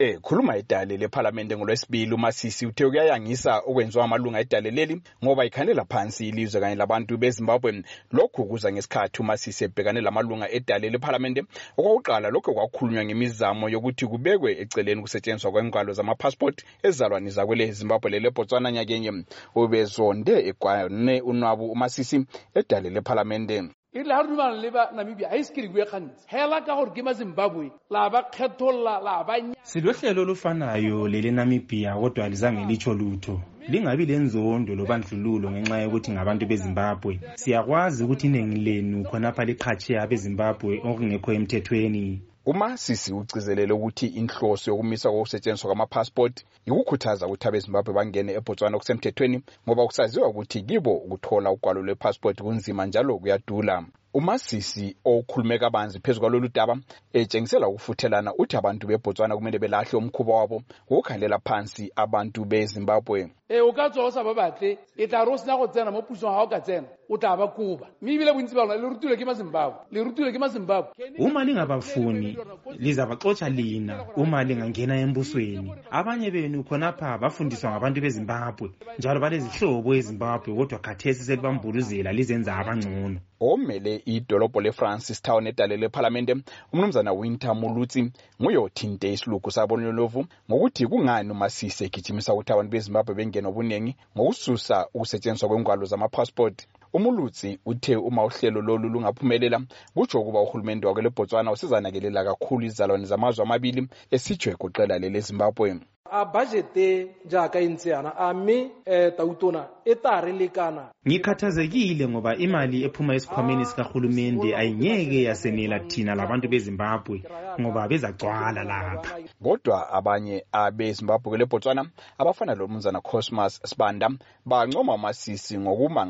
ekhuluma idale lephalamende ngolwesibili umasisi uthe kuyayangisa okwenziwa amalunga edale leli ngoba ikhanela phansi ilizwe kanye labantu bezimbabwe. Lokhu kuza ngesikhathi umasisi ebhekane lamalunga edale lephalamende okwakuqala lokho kwakhulunywa ngemizamo yokuthi kubekwe eceleni ukusetshenziswa kwengwalo zamapassport ezizalwane zakwele zimbabwe lelebotswana nyakenye. Ubezonde egwane unwabu umasisi edale lephalamende e le ga re le ba namibia a ise ke gantsi hela ka gore ke ma zimbabwe. La ba kgetholola la ba silohlelo olufanayo lele-namibia kodwa lizange litsho lutho. Lingabi lenzondo lobandlululo ngenxa yokuthi ngabantu bezimbabwe. Siyakwazi ukuthi iningi lenu khonapha liqhatshe abezimbabwe okungekho emthethweni umasisi ugcizelele ukuthi inhloso yokumiswa kokusetshenziswa kwamapassport yikukhuthaza ukuthi abezimbabwe bangene ebotswana okusemthethweni ngoba kusaziwa ukuthi kibo ukuthola ugwalo lwepassport kunzima njalo kuyadula. Umasisi okhulume kabanzi phezu kwalolu daba etshengisela ukufuthelana uthi abantu bebotswana kumele belahle umkhuba wabo wokukhalela phansi abantu bezimbabwe. E o ka tswa o sa ba batle e tla re o sena go tsena mo pusong ga o ka tsena o tla ba kuba mme ebile bontsi ba lona le rutilwe ke mazimbabwe le rutilwe ke mazimbabwe. Uma lingabafuni lizabaxotsha lina uma lingangena embusweni. Abanye benu khonapha bafundiswa ngabantu bezimbabwe njalo balezihlobo ezimbabwe kodwa khathesi selibambuluzela lizenza abangcono omele idolobho lefrancis town edale lephalamende umnumzana winter mulutsi nguye othinte isilugu sabonlovu ngokuthi kungani umasisi egijimisa ukuthi abantu bezimbabwe bengene obuningi ngokususa ukusetshenziswa kwengwalo zamapassport umulutsi uthe uma uhlelo lolu lungaphumelela kutsho ukuba uhulumende wakwelebotswana usezanakelela kakhulu izizalwane zamazwe amabili esitsho egoqela lelezimbabwe a budgete jaaka e ntse yana a mme um tautona e ta re lekana. Ngikhathazekile ngoba imali ephuma esikhwameni sikahulumende ayingeke yasenela thina labantu bezimbabwe ngoba bezacwala lapha. kodwa abanye abezimbabwe kwelebotswana abafana lomnumzana cosmas sibanda bancoma umasisi ngokuma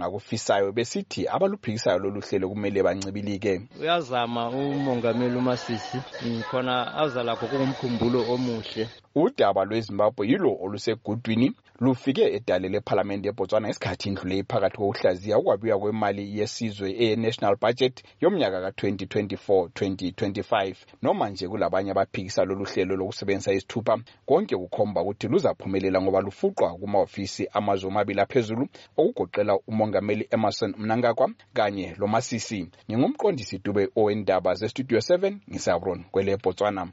ngakufisayo besithi abaluphikisayo lolu hlelo kumele bancibilike. Uyazama umongameli umasisi khona aza lakho kungumkhumbulo omuhle. Udaba lwezimbabwe yilo olusegudwini lufike edale lephalamende ebotswana ngesikhathi indlu leyi phakathi kokuhlaziya ukwabiwa kwemali yesizwe eye-national budget yomnyaka ka-2024-2025 noma nje kulabanye abaphikisa lolu hlelo lokusebenzisa izithupha konke kukhomba ukuthi luzaphumelela ngoba lufuqwa kumahhovisi amazwe omabili aphezulu okugoqela umongameli emerson mnangagwa kanye lomasisi ngingumqondisi dube owendaba zestudio 7 ngisabron kwele botswana.